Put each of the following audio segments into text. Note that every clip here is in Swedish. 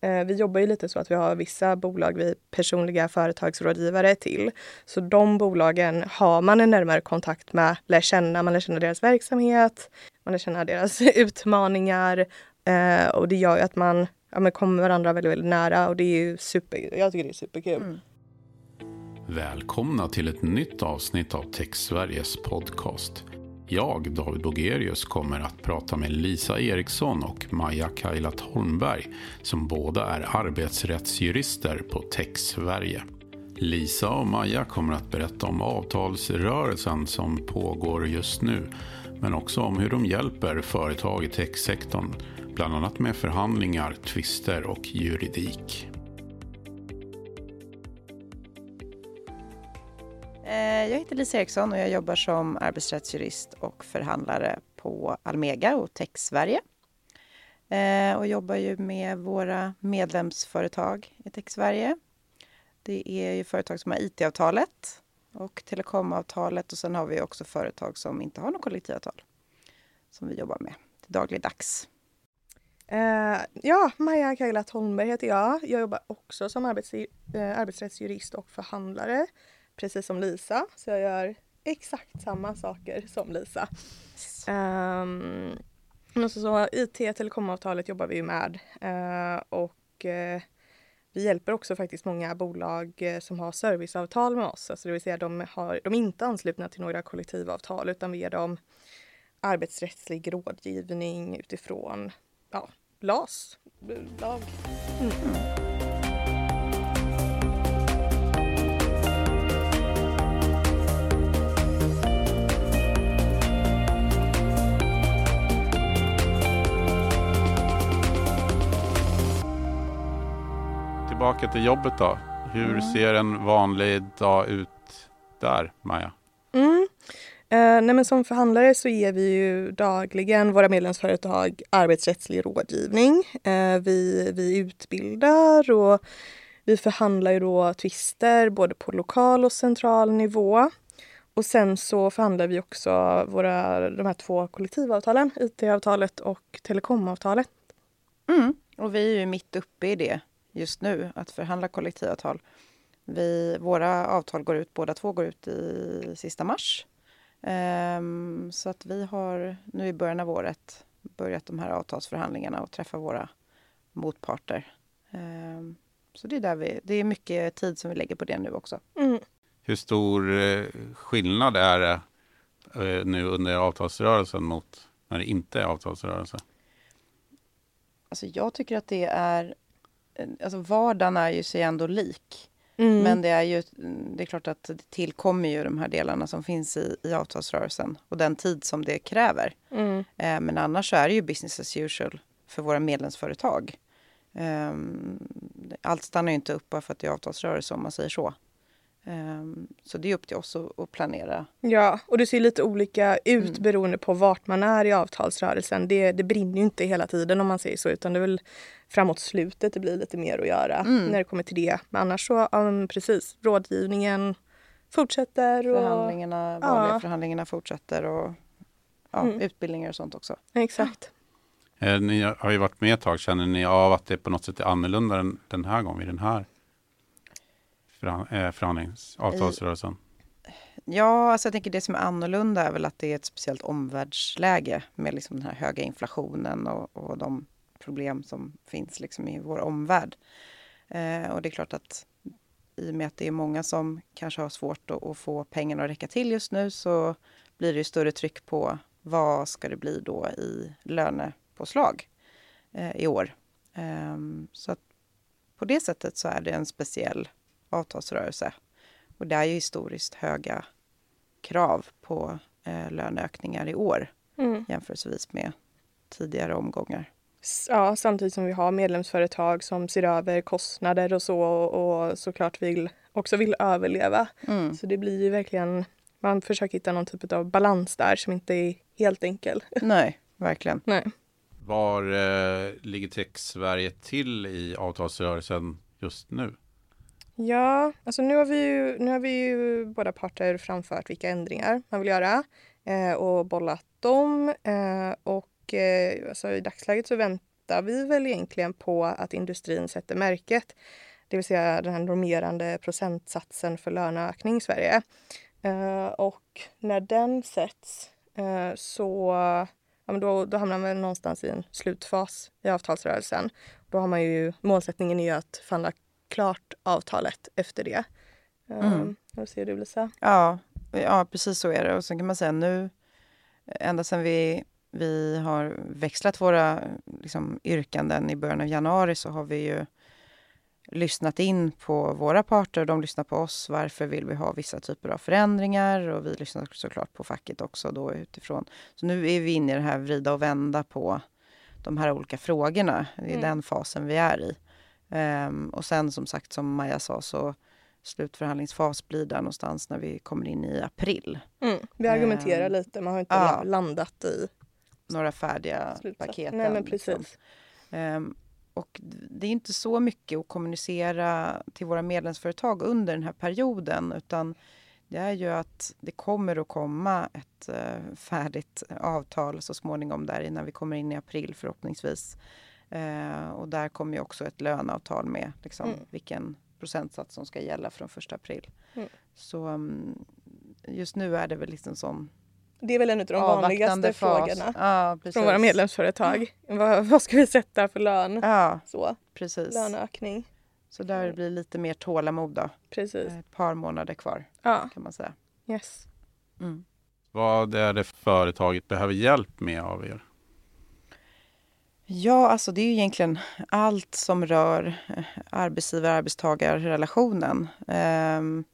Eh, vi jobbar ju lite så att vi har vissa bolag vi är personliga företagsrådgivare till. Så de bolagen har man en närmare kontakt med, lär känna, man lär känna deras verksamhet, man lär känna deras utmaningar eh, och det gör ju att man ja, men kommer varandra väldigt, väldigt nära och det är ju super, jag tycker det är superkul. Mm. Välkomna till ett nytt avsnitt av Tech Sveriges podcast. Jag, David Bogerius, kommer att prata med Lisa Eriksson och Maja Kailat Holmberg som båda är arbetsrättsjurister på Tech Sverige. Lisa och Maja kommer att berätta om avtalsrörelsen som pågår just nu men också om hur de hjälper företag i techsektorn bland annat med förhandlingar, tvister och juridik. Eh, jag heter Lisa Eriksson och jag jobbar som arbetsrättsjurist och förhandlare på Almega och Tech Sverige. Eh, och jobbar ju med våra medlemsföretag i Tech Sverige. Det är ju företag som har IT-avtalet och telekomavtalet och sen har vi också företag som inte har något kollektivavtal som vi jobbar med till dagligdags. Uh, ja, Maja Kailat Holmberg heter jag. Jag jobbar också som arbets, uh, arbetsrättsjurist och förhandlare precis som Lisa. Så jag gör exakt samma saker som Lisa. Um, och så, så IT telekomavtalet jobbar vi med uh, och uh, vi hjälper också faktiskt många bolag uh, som har serviceavtal med oss. Alltså det vill säga de, har, de är inte anslutna till några kollektivavtal utan vi ger dem arbetsrättslig rådgivning utifrån ja, LAS, lag. Mm. Tillbaka till jobbet då. Hur mm. ser en vanlig dag ut där, Maja? Mm. Eh, nej men som förhandlare så ger vi ju dagligen våra medlemsföretag arbetsrättslig rådgivning. Eh, vi, vi utbildar och vi förhandlar ju då tvister både på lokal och central nivå. Och sen så förhandlar vi också våra, de här två kollektivavtalen, IT-avtalet och telekomavtalet. Mm. Och vi är ju mitt uppe i det just nu att förhandla kollektivavtal. Vi, våra avtal går ut, båda två går ut i sista mars. Um, så att vi har nu i början av året börjat de här avtalsförhandlingarna och träffa våra motparter. Um, så det är, där vi, det är mycket tid som vi lägger på det nu också. Mm. Hur stor eh, skillnad är det eh, nu under avtalsrörelsen mot när det inte är avtalsrörelse? Alltså jag tycker att det är alltså vardagen är ju sig ändå lik. Mm. Men det är ju det är klart att det tillkommer ju de här delarna som finns i, i avtalsrörelsen och den tid som det kräver. Mm. Eh, men annars så är det ju business as usual för våra medlemsföretag. Eh, allt stannar ju inte upp bara för att det är avtalsrörelse om man säger så. Um, så det är upp till oss att, planera. Ja, och det ser lite olika ut mm. beroende på vart man är i avtalsrörelsen. Det, det brinner ju inte hela tiden om man säger så utan det är väl framåt slutet det blir lite mer att göra mm. när det kommer till det. Men annars så, um, precis, rådgivningen fortsätter. Och, förhandlingarna, vanliga ja. förhandlingarna fortsätter och ja, mm. utbildningar och sånt också. Exakt. Eh, ni har ju varit med ett tag. Känner ni av att det på något sätt är annorlunda den, den här gången, vid den här Eh, förhandlings, avtalsrörelsen? Ja, alltså jag tänker det som är annorlunda är väl att det är ett speciellt omvärldsläge med liksom den här höga inflationen och, och de problem som finns liksom i vår omvärld. Eh, och det är klart att i och med att det är många som kanske har svårt att, att få pengarna att räcka till just nu så blir det ju större tryck på vad ska det bli då i lönepåslag eh, i år. Eh, så att på det sättet så är det en speciell avtalsrörelse. Och det är ju historiskt höga krav på eh, löneökningar i år mm. jämförelsevis med tidigare omgångar. Ja, samtidigt som vi har medlemsföretag som ser över kostnader och så och såklart vill, också vill överleva. Mm. Så det blir ju verkligen, man försöker hitta någon typ av balans där som inte är helt enkel. Nej, verkligen. Nej. Var eh, ligger Tech Sverige till i avtalsrörelsen just nu? Ja, alltså nu har vi ju, nu har vi ju båda parter framfört vilka ändringar man vill göra eh, och bollat dem. Eh, och eh, alltså i dagsläget så väntar vi väl egentligen på att industrin sätter märket. Det vill säga den här normerande procentsatsen för löneökning i Sverige. Eh, och när den sätts eh, så ja, men då, då hamnar man väl någonstans i en slutfas i avtalsrörelsen. Då har man ju målsättningen är ju att förhandla klart avtalet efter det. Mm. Um, säger du Lisa? Ja, ja, precis så är det. Och sen kan man säga nu, ända sedan vi, vi har växlat våra liksom, yrkanden i början av januari så har vi ju lyssnat in på våra parter och de lyssnar på oss. Varför vill vi ha vissa typer av förändringar? Och vi lyssnar såklart på facket också då utifrån. Så nu är vi inne i det här vrida och vända på de här olika frågorna. Det är mm. den fasen vi är i. Um, och sen som sagt, som Maja sa, så slutförhandlingsfas blir där någonstans när vi kommer in i april. Mm. Vi argumenterar um, lite, man har inte ja, landat i några färdiga paket. Nej, men precis. Liksom. Um, och det är inte så mycket att kommunicera till våra medlemsföretag under den här perioden utan det är ju att det kommer att komma ett uh, färdigt avtal så småningom där innan vi kommer in i april förhoppningsvis. Uh, och där kommer ju också ett löneavtal med liksom, mm. vilken procentsats som ska gälla från 1 april. Mm. Så um, just nu är det väl liksom sån det är väl en av de vanligaste fas. frågorna ja, från våra medlemsföretag. Mm. Vad, vad, ska vi sätta för lön? Ja, så. precis. Löneökning. Så där blir det lite mer tålamod då. Precis. Ett par månader kvar ja. kan man säga. Yes. Mm. Vad är det företaget behöver hjälp med av er? Ja, alltså det är ju egentligen allt som rör eh, arbetsgivar-arbetstagarrelationen. Ehm,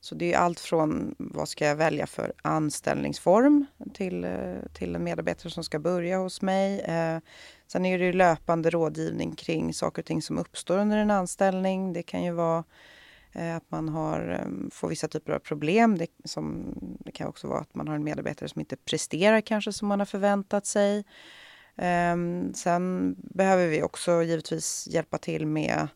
så det är allt från vad ska jag välja för anställningsform till, eh, till en medarbetare som ska börja hos mig. Eh, sen är det löpande rådgivning kring saker och ting som uppstår under en anställning. Det kan ju vara att man har, ehm, får vissa typer av problem. Det, som, det kan också vara att man har en medarbetare som inte presterar kanske som man har förväntat sig. Ehm, sen behöver vi också givetvis hjälpa till med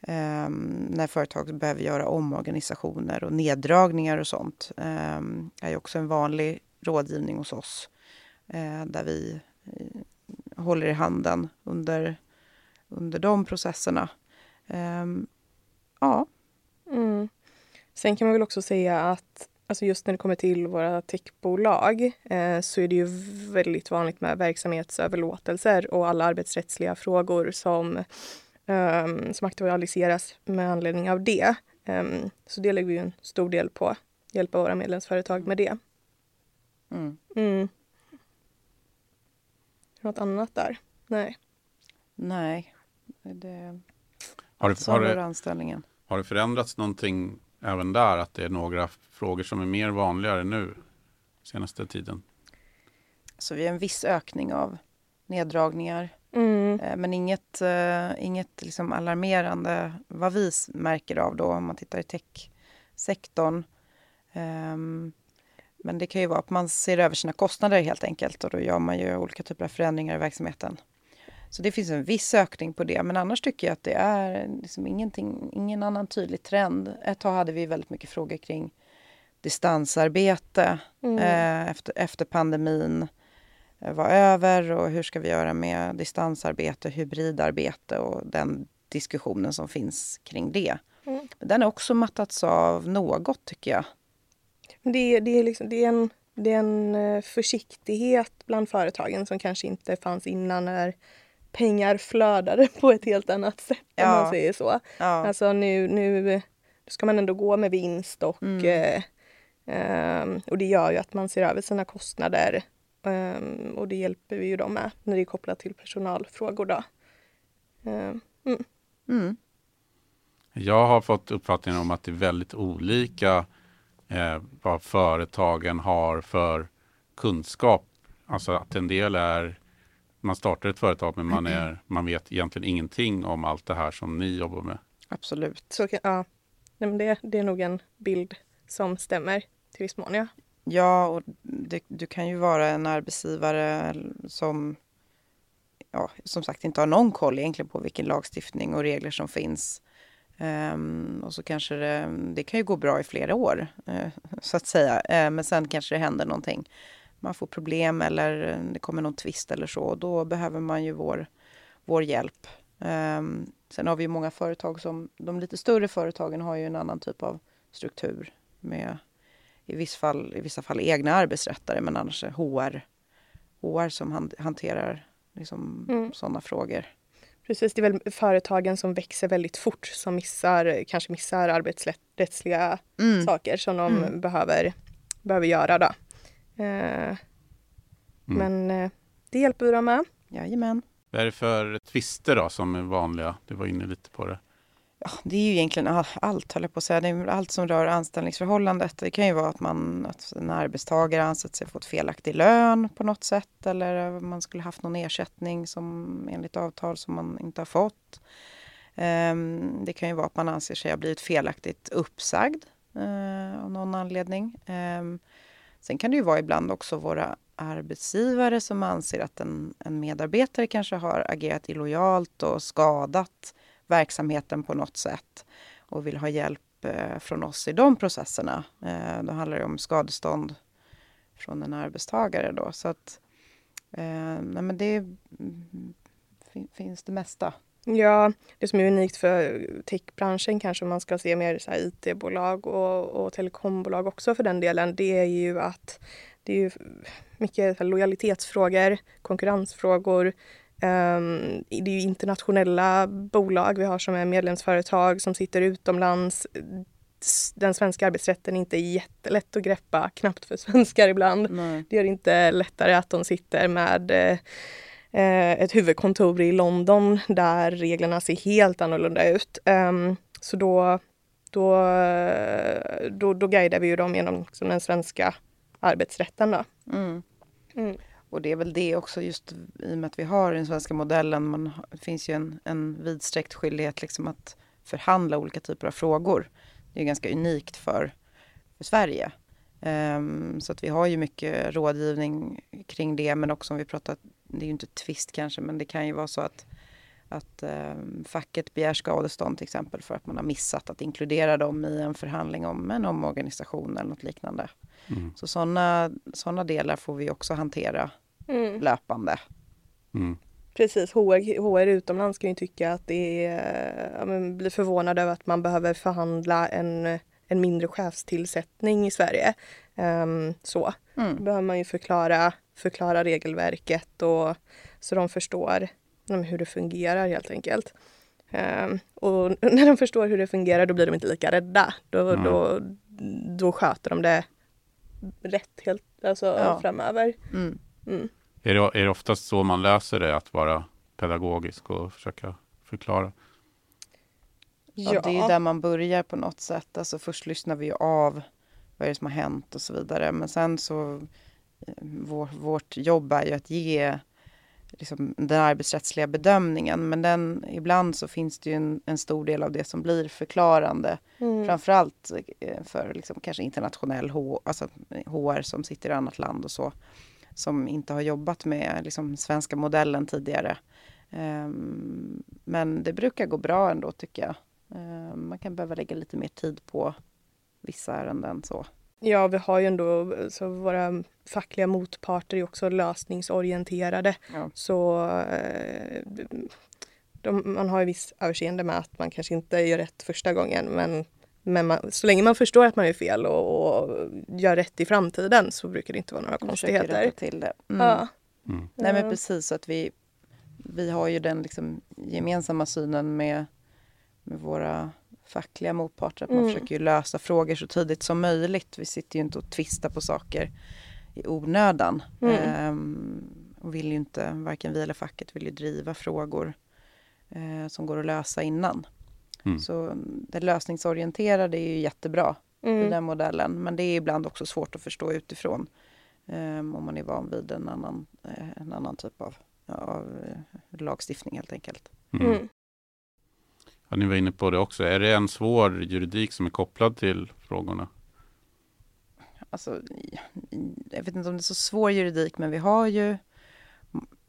Um, när företag behöver göra omorganisationer och neddragningar och sånt. Um, är också en vanlig rådgivning hos oss uh, där vi uh, håller i handen under, under de processerna. Um, ja. Mm. Sen kan man väl också säga att alltså just när det kommer till våra techbolag eh, så är det ju väldigt vanligt med verksamhetsöverlåtelser och alla arbetsrättsliga frågor som um, som aktualiseras med anledning av det. Um, så det lägger vi en stor del på, hjälpa våra medlemsföretag med det. Mm. Mm. Något annat där? Nej. Nej. Det... Har det, har, det, anställningen. har det förändrats någonting även där? Att det är några frågor som är mer vanligare nu senaste tiden? Så vi har en viss ökning av neddragningar Mm. Eh, men inget, uh, inget liksom alarmerande vad vi märker av då om man tittar i techsektorn. Um, men det kan ju vara att man ser över sina kostnader helt enkelt och då gör man ju olika typer av förändringar i verksamheten. Så det finns en viss ökning på det, men annars tycker jag att det är liksom ingenting, ingen annan tydlig trend. Ett tag hade vi väldigt mycket frågor kring distansarbete mm. eh, efter, efter pandemin. Eh, var över och hur ska vi göra med distansarbete, hybridarbete och den diskussionen som finns kring det. Mm. Den har också mattats av något tycker jag. Det, det, är liksom, det, är en, det är en eh, försiktighet bland företagen som kanske inte fanns innan när pengar flödade på ett helt annat sätt ja. om man säger så. Ja. Alltså nu, nu ska man ändå gå med vinst och, mm. eh, eh, och det gör ju att man ser över sina kostnader Um, och det hjälper vi ju dem med när det är kopplat till personalfrågor. Då. Um, mm. Mm. Jag har fått uppfattningen om att det är väldigt olika eh, vad företagen har för kunskap. Alltså att en del är man startar ett företag men man, är, man vet egentligen ingenting om allt det här som ni jobbar med. Absolut. Så, ja. Nej, men det, det är nog en bild som stämmer till viss mån. Ja. Ja, och det, du kan ju vara en arbetsgivare som ja, som sagt inte har någon koll egentligen på vilken lagstiftning och regler som finns. Um, och så kanske det, det kan ju gå bra i flera år, uh, så att säga. Uh, men sen kanske det händer någonting. Man får problem eller det kommer någon tvist eller så. Då behöver man ju vår, vår hjälp. Um, sen har vi ju många företag som, de lite större företagen har ju en annan typ av struktur med i, viss fall, i vissa fall egna arbetsrättare men annars HR, HR som hanterar liksom mm. sådana frågor. Precis, det är väl företagen som växer väldigt fort som missar, kanske missar arbetsrättsliga mm. saker som de mm. behöver, behöver göra. Då. Eh, mm. Men eh, det hjälper vi dem med. Jajamän. Vad är det för tvister då som är vanliga? Du var inne lite på det. Ja, det är ju egentligen allt, höll jag på att säga. Det är allt som rör anställningsförhållandet. Det kan ju vara att, man, att en arbetstagare ansett sig fått felaktig lön på något sätt eller man skulle haft någon ersättning som enligt avtal som man inte har fått. Um, det kan ju vara att man anser sig ha blivit felaktigt uppsagd uh, av någon anledning. Sen kan det ju vara ibland också våra arbetsgivare som anser att en, en medarbetare kanske har agerat illojalt och skadat verksamheten på något sätt och vill ha hjälp eh, från oss i de processerna. Eh, då handlar det om skadestånd från en arbetstagare då. Så att, eh, nej men det mm, finns det mesta. Ja, det som är unikt för techbranschen kanske om man ska se mer IT-bolag och, och telekombolag också för den delen, det är ju att det är ju mycket lojalitetsfrågor, konkurrensfrågor, Um, det är ju internationella bolag vi har som är medlemsföretag som sitter utomlands. Den svenska arbetsrätten är inte jättelätt att greppa, knappt för svenskar ibland. Nej. Det gör det inte lättare att de sitter med eh, ett huvudkontor i London där reglerna ser helt annorlunda ut. Um, så då, då, då, då guidar vi ju dem genom liksom, den svenska arbetsrätten. Då. Mm. Mm. Och det är väl det också just i och med att vi har den svenska modellen. Man, det finns ju en, en vidsträckt skyldighet liksom att förhandla olika typer av frågor. Det är ganska unikt för, för Sverige. Um, så att vi har ju mycket rådgivning kring det men också om vi pratar, det är ju inte tvist kanske men det kan ju vara så att, att um, facket begär skadestånd till exempel för att man har missat att inkludera dem i en förhandling om en omorganisation eller något liknande. Mm. Så sådana såna delar får vi också hantera mm. löpande. Mm. Precis, HR, HR utomlands kan ju tycka att det är, ja, men blir förvånad över att man behöver förhandla en, en mindre chefstillsättning i Sverige. Um, så mm. Då behöver man ju förklara, förklara regelverket och så de förstår hur det fungerar helt enkelt. Um, och när de förstår hur det fungerar då blir de inte lika rädda. Då, mm. då, då sköter de det rätt helt, alltså ja. framöver. Mm. Mm. Är, det, är det oftast så man löser det, att vara pedagogisk och försöka förklara? Ja, ja det är där man börjar på något sätt. Alltså först lyssnar vi av vad är det som har hänt och så vidare. Men sen så, vår, vårt jobb är ju att ge liksom, den arbetsrättsliga bedömningen. Men den, ibland så finns det ju en, en stor del av det som blir förklarande. Mm. Framförallt eh, för liksom, kanske internationell H, alltså HR som sitter i annat land och så. Som inte har jobbat med liksom, svenska modellen tidigare. Um, men det brukar gå bra ändå tycker jag. Um, man kan behöva lägga lite mer tid på vissa ärenden så. Ja, vi har ju ändå, så våra fackliga motparter är också lösningsorienterade. Ja. Så eh, de, man har ju viss överseende med att man kanske inte gör rätt första gången men, men man, så länge man förstår att man gör fel och, och, gör rätt i framtiden så brukar det inte vara några konstigheter. till det. Mm. Ja. Mm. Nej men precis att vi, vi har ju den liksom gemensamma synen med, med våra fackliga motparter. Att man mm. försöker lösa frågor så tidigt som möjligt. Vi sitter ju inte och tvistar på saker i onödan. Mm. Ehm, och vill ju inte, varken vi eller facket vill ju driva frågor eh, som går att lösa innan. Mm. Så det lösningsorienterade är ju jättebra mm. i den modellen. Men det är ibland också svårt att förstå utifrån. Um, om man är van vid en annan, eh, en annan typ av, av eh, lagstiftning helt enkelt. Mm. Ja, ni var inne på det också. Är det en svår juridik som är kopplad till frågorna? Alltså, jag vet inte om det är så svår juridik, men vi har ju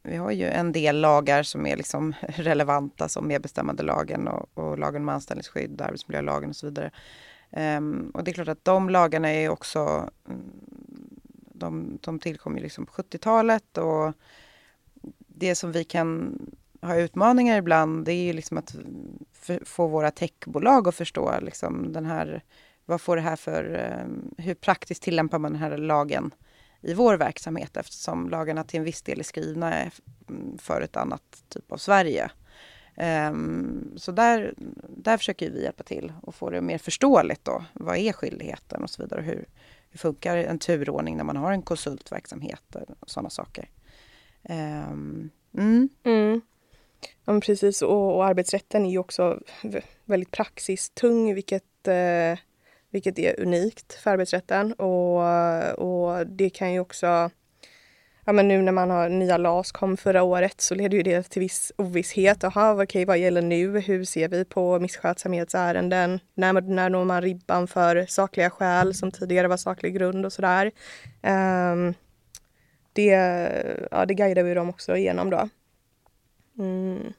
vi har ju en del lagar som är liksom relevanta som medbestämmandelagen och, och lagen om anställningsskydd, arbetsmiljölagen och så vidare. Um, och det är klart att de lagarna är också, de, de tillkom ju liksom på 70-talet och det som vi kan har utmaningar ibland det är ju liksom att få våra techbolag att förstå liksom den här, vad får det här för, eh, hur praktiskt tillämpar man den här lagen i vår verksamhet eftersom lagarna till en viss del är skrivna eh, mm, för ett annat typ av Sverige. Um, så där, där försöker vi hjälpa till och få det mer förståeligt då. Vad är skyldigheten och så vidare. Hur, hur funkar en turordning när man har en konsultverksamhet eh, och sådana saker. Um, mm. Mm. Ja, precis. Och, och, arbetsrätten är ju också väldigt praxistung vilket, eh, vilket är unikt för arbetsrätten. Och, och det kan ju också ja, men nu när man har nya LAS kom förra året så leder ju det till viss ovisshet. Jaha, okej, vad gäller nu? Hur ser vi på misskötsamhetsärenden? När, när når man ribban för sakliga skäl som tidigare var saklig grund och sådär. Um, det, ja, det guidar vi dem också igenom då. Mm.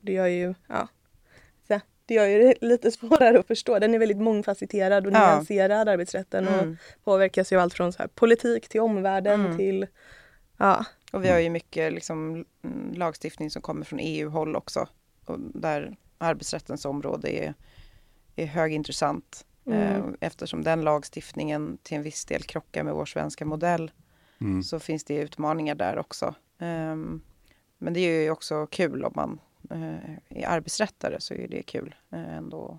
Det gör ju, ja. Så, det gör ju det lite svårare att förstå. Den är väldigt mångfacetterad och ja. nyanserad arbetsrätten mm. och påverkas ju allt från så här, politik till omvärlden mm. till Ja. Och vi har ju mycket liksom, mm, lagstiftning som kommer från EU-håll också. Och där arbetsrättens område är, är högintressant. Mm. Eh, eftersom den lagstiftningen till en viss del krockar med vår svenska modell. Mm. Så finns det utmaningar där också. Eh, men det är ju också kul om man eh, är arbetsrättare så är det kul eh, ändå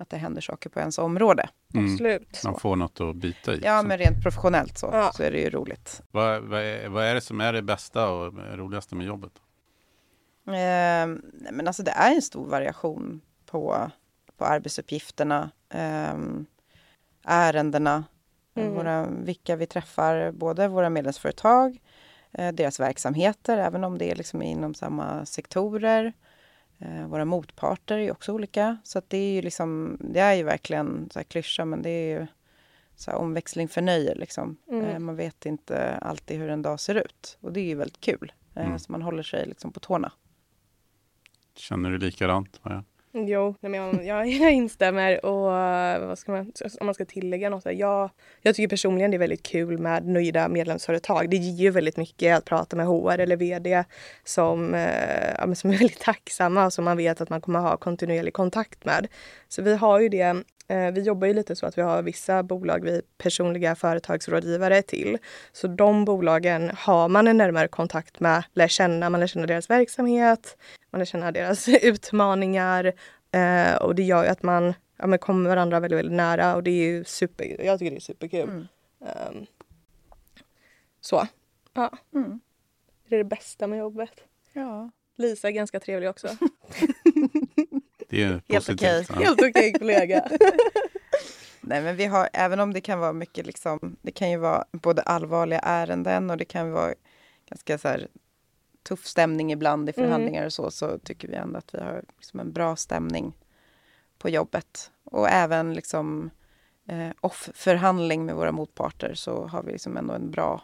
att det händer saker på ens område. Mm. Absolut. Man får något att bita i. Ja, men rent professionellt så, ja. så är det ju roligt. Vad, vad, är, vad är det som är det bästa och roligaste med jobbet? Eh, men alltså det är en stor variation på, på arbetsuppgifterna, eh, ärendena, mm. våra, vilka vi träffar, både våra medlemsföretag, eh, deras verksamheter, även om det är liksom inom samma sektorer. Eh, våra motparter är också olika. Så det är ju liksom, det är ju verkligen så här klyscha men det är ju så här omväxling för nöje liksom. Mm. Eh, man vet inte alltid hur en dag ser ut och det är ju väldigt kul. Eh, mm. Så man håller sig liksom på tårna. Känner du likadant? Ja. Jo, jag, jag, jag instämmer och eh, vad ska man, om man ska tillägga något. Jag, jag tycker personligen det är väldigt kul med nöjda medlemsföretag. Det ger ju väldigt mycket att prata med HR eller VD som, eh, som är väldigt tacksamma och som man vet att man kommer ha kontinuerlig kontakt med. Så vi har ju det vi jobbar ju lite så att vi har vissa bolag vi personliga företagsrådgivare till. Så de bolagen har man en närmare kontakt med, lär känna, man lär känna deras verksamhet, man lär känna deras utmaningar eh, och det gör ju att man ja, men kommer varandra väldigt, väldigt nära och det är ju super, jag tycker det är superkul. Mm. Um, så, ja. Mm. Det är det bästa med jobbet. Ja. Lisa är ganska trevlig också. det är Helt okej. Okay. Helt okej okay, kollega. Nej, men vi har, även om det kan vara mycket, liksom, det kan ju vara både allvarliga ärenden och det kan vara ganska så här, tuff stämning ibland i mm. förhandlingar mm. och så, så tycker vi ändå att vi har liksom en bra stämning på jobbet. Och även liksom eh, off-förhandling med våra motparter så har vi liksom ändå en bra,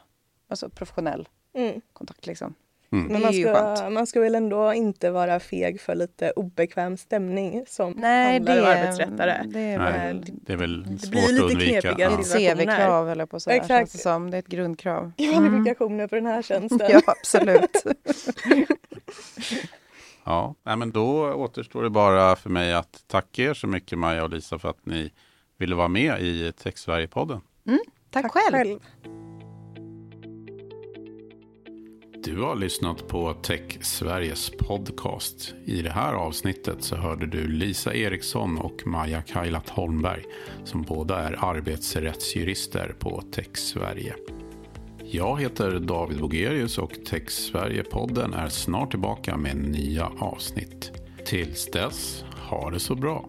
alltså professionell mm. kontakt. Liksom. Mm. Men man ska, man ska väl ändå inte vara feg för lite obekväm stämning som Nej, handlar om arbetsrättare. Det, är väl, det är väl det svårt att undvika. Det blir ett CV-krav eller på så här, Exakt. det som. Det är ett grundkrav. Kvalifikationer mm. för den här tjänsten. ja, absolut. ja, men då återstår det bara för mig att tacka er så mycket Maja och Lisa för att ni ville vara med i Tech Sverige-podden. Mm, tack, tack själv. själv. Du har lyssnat på Tech Sveriges podcast. I det här avsnittet så hörde du Lisa Eriksson och Maja Kailat Holmberg som båda är arbetsrättsjurister på Tech Sverige. Jag heter David Bogerius och Tech Sverige-podden är snart tillbaka med nya avsnitt. Tills dess, ha det så bra!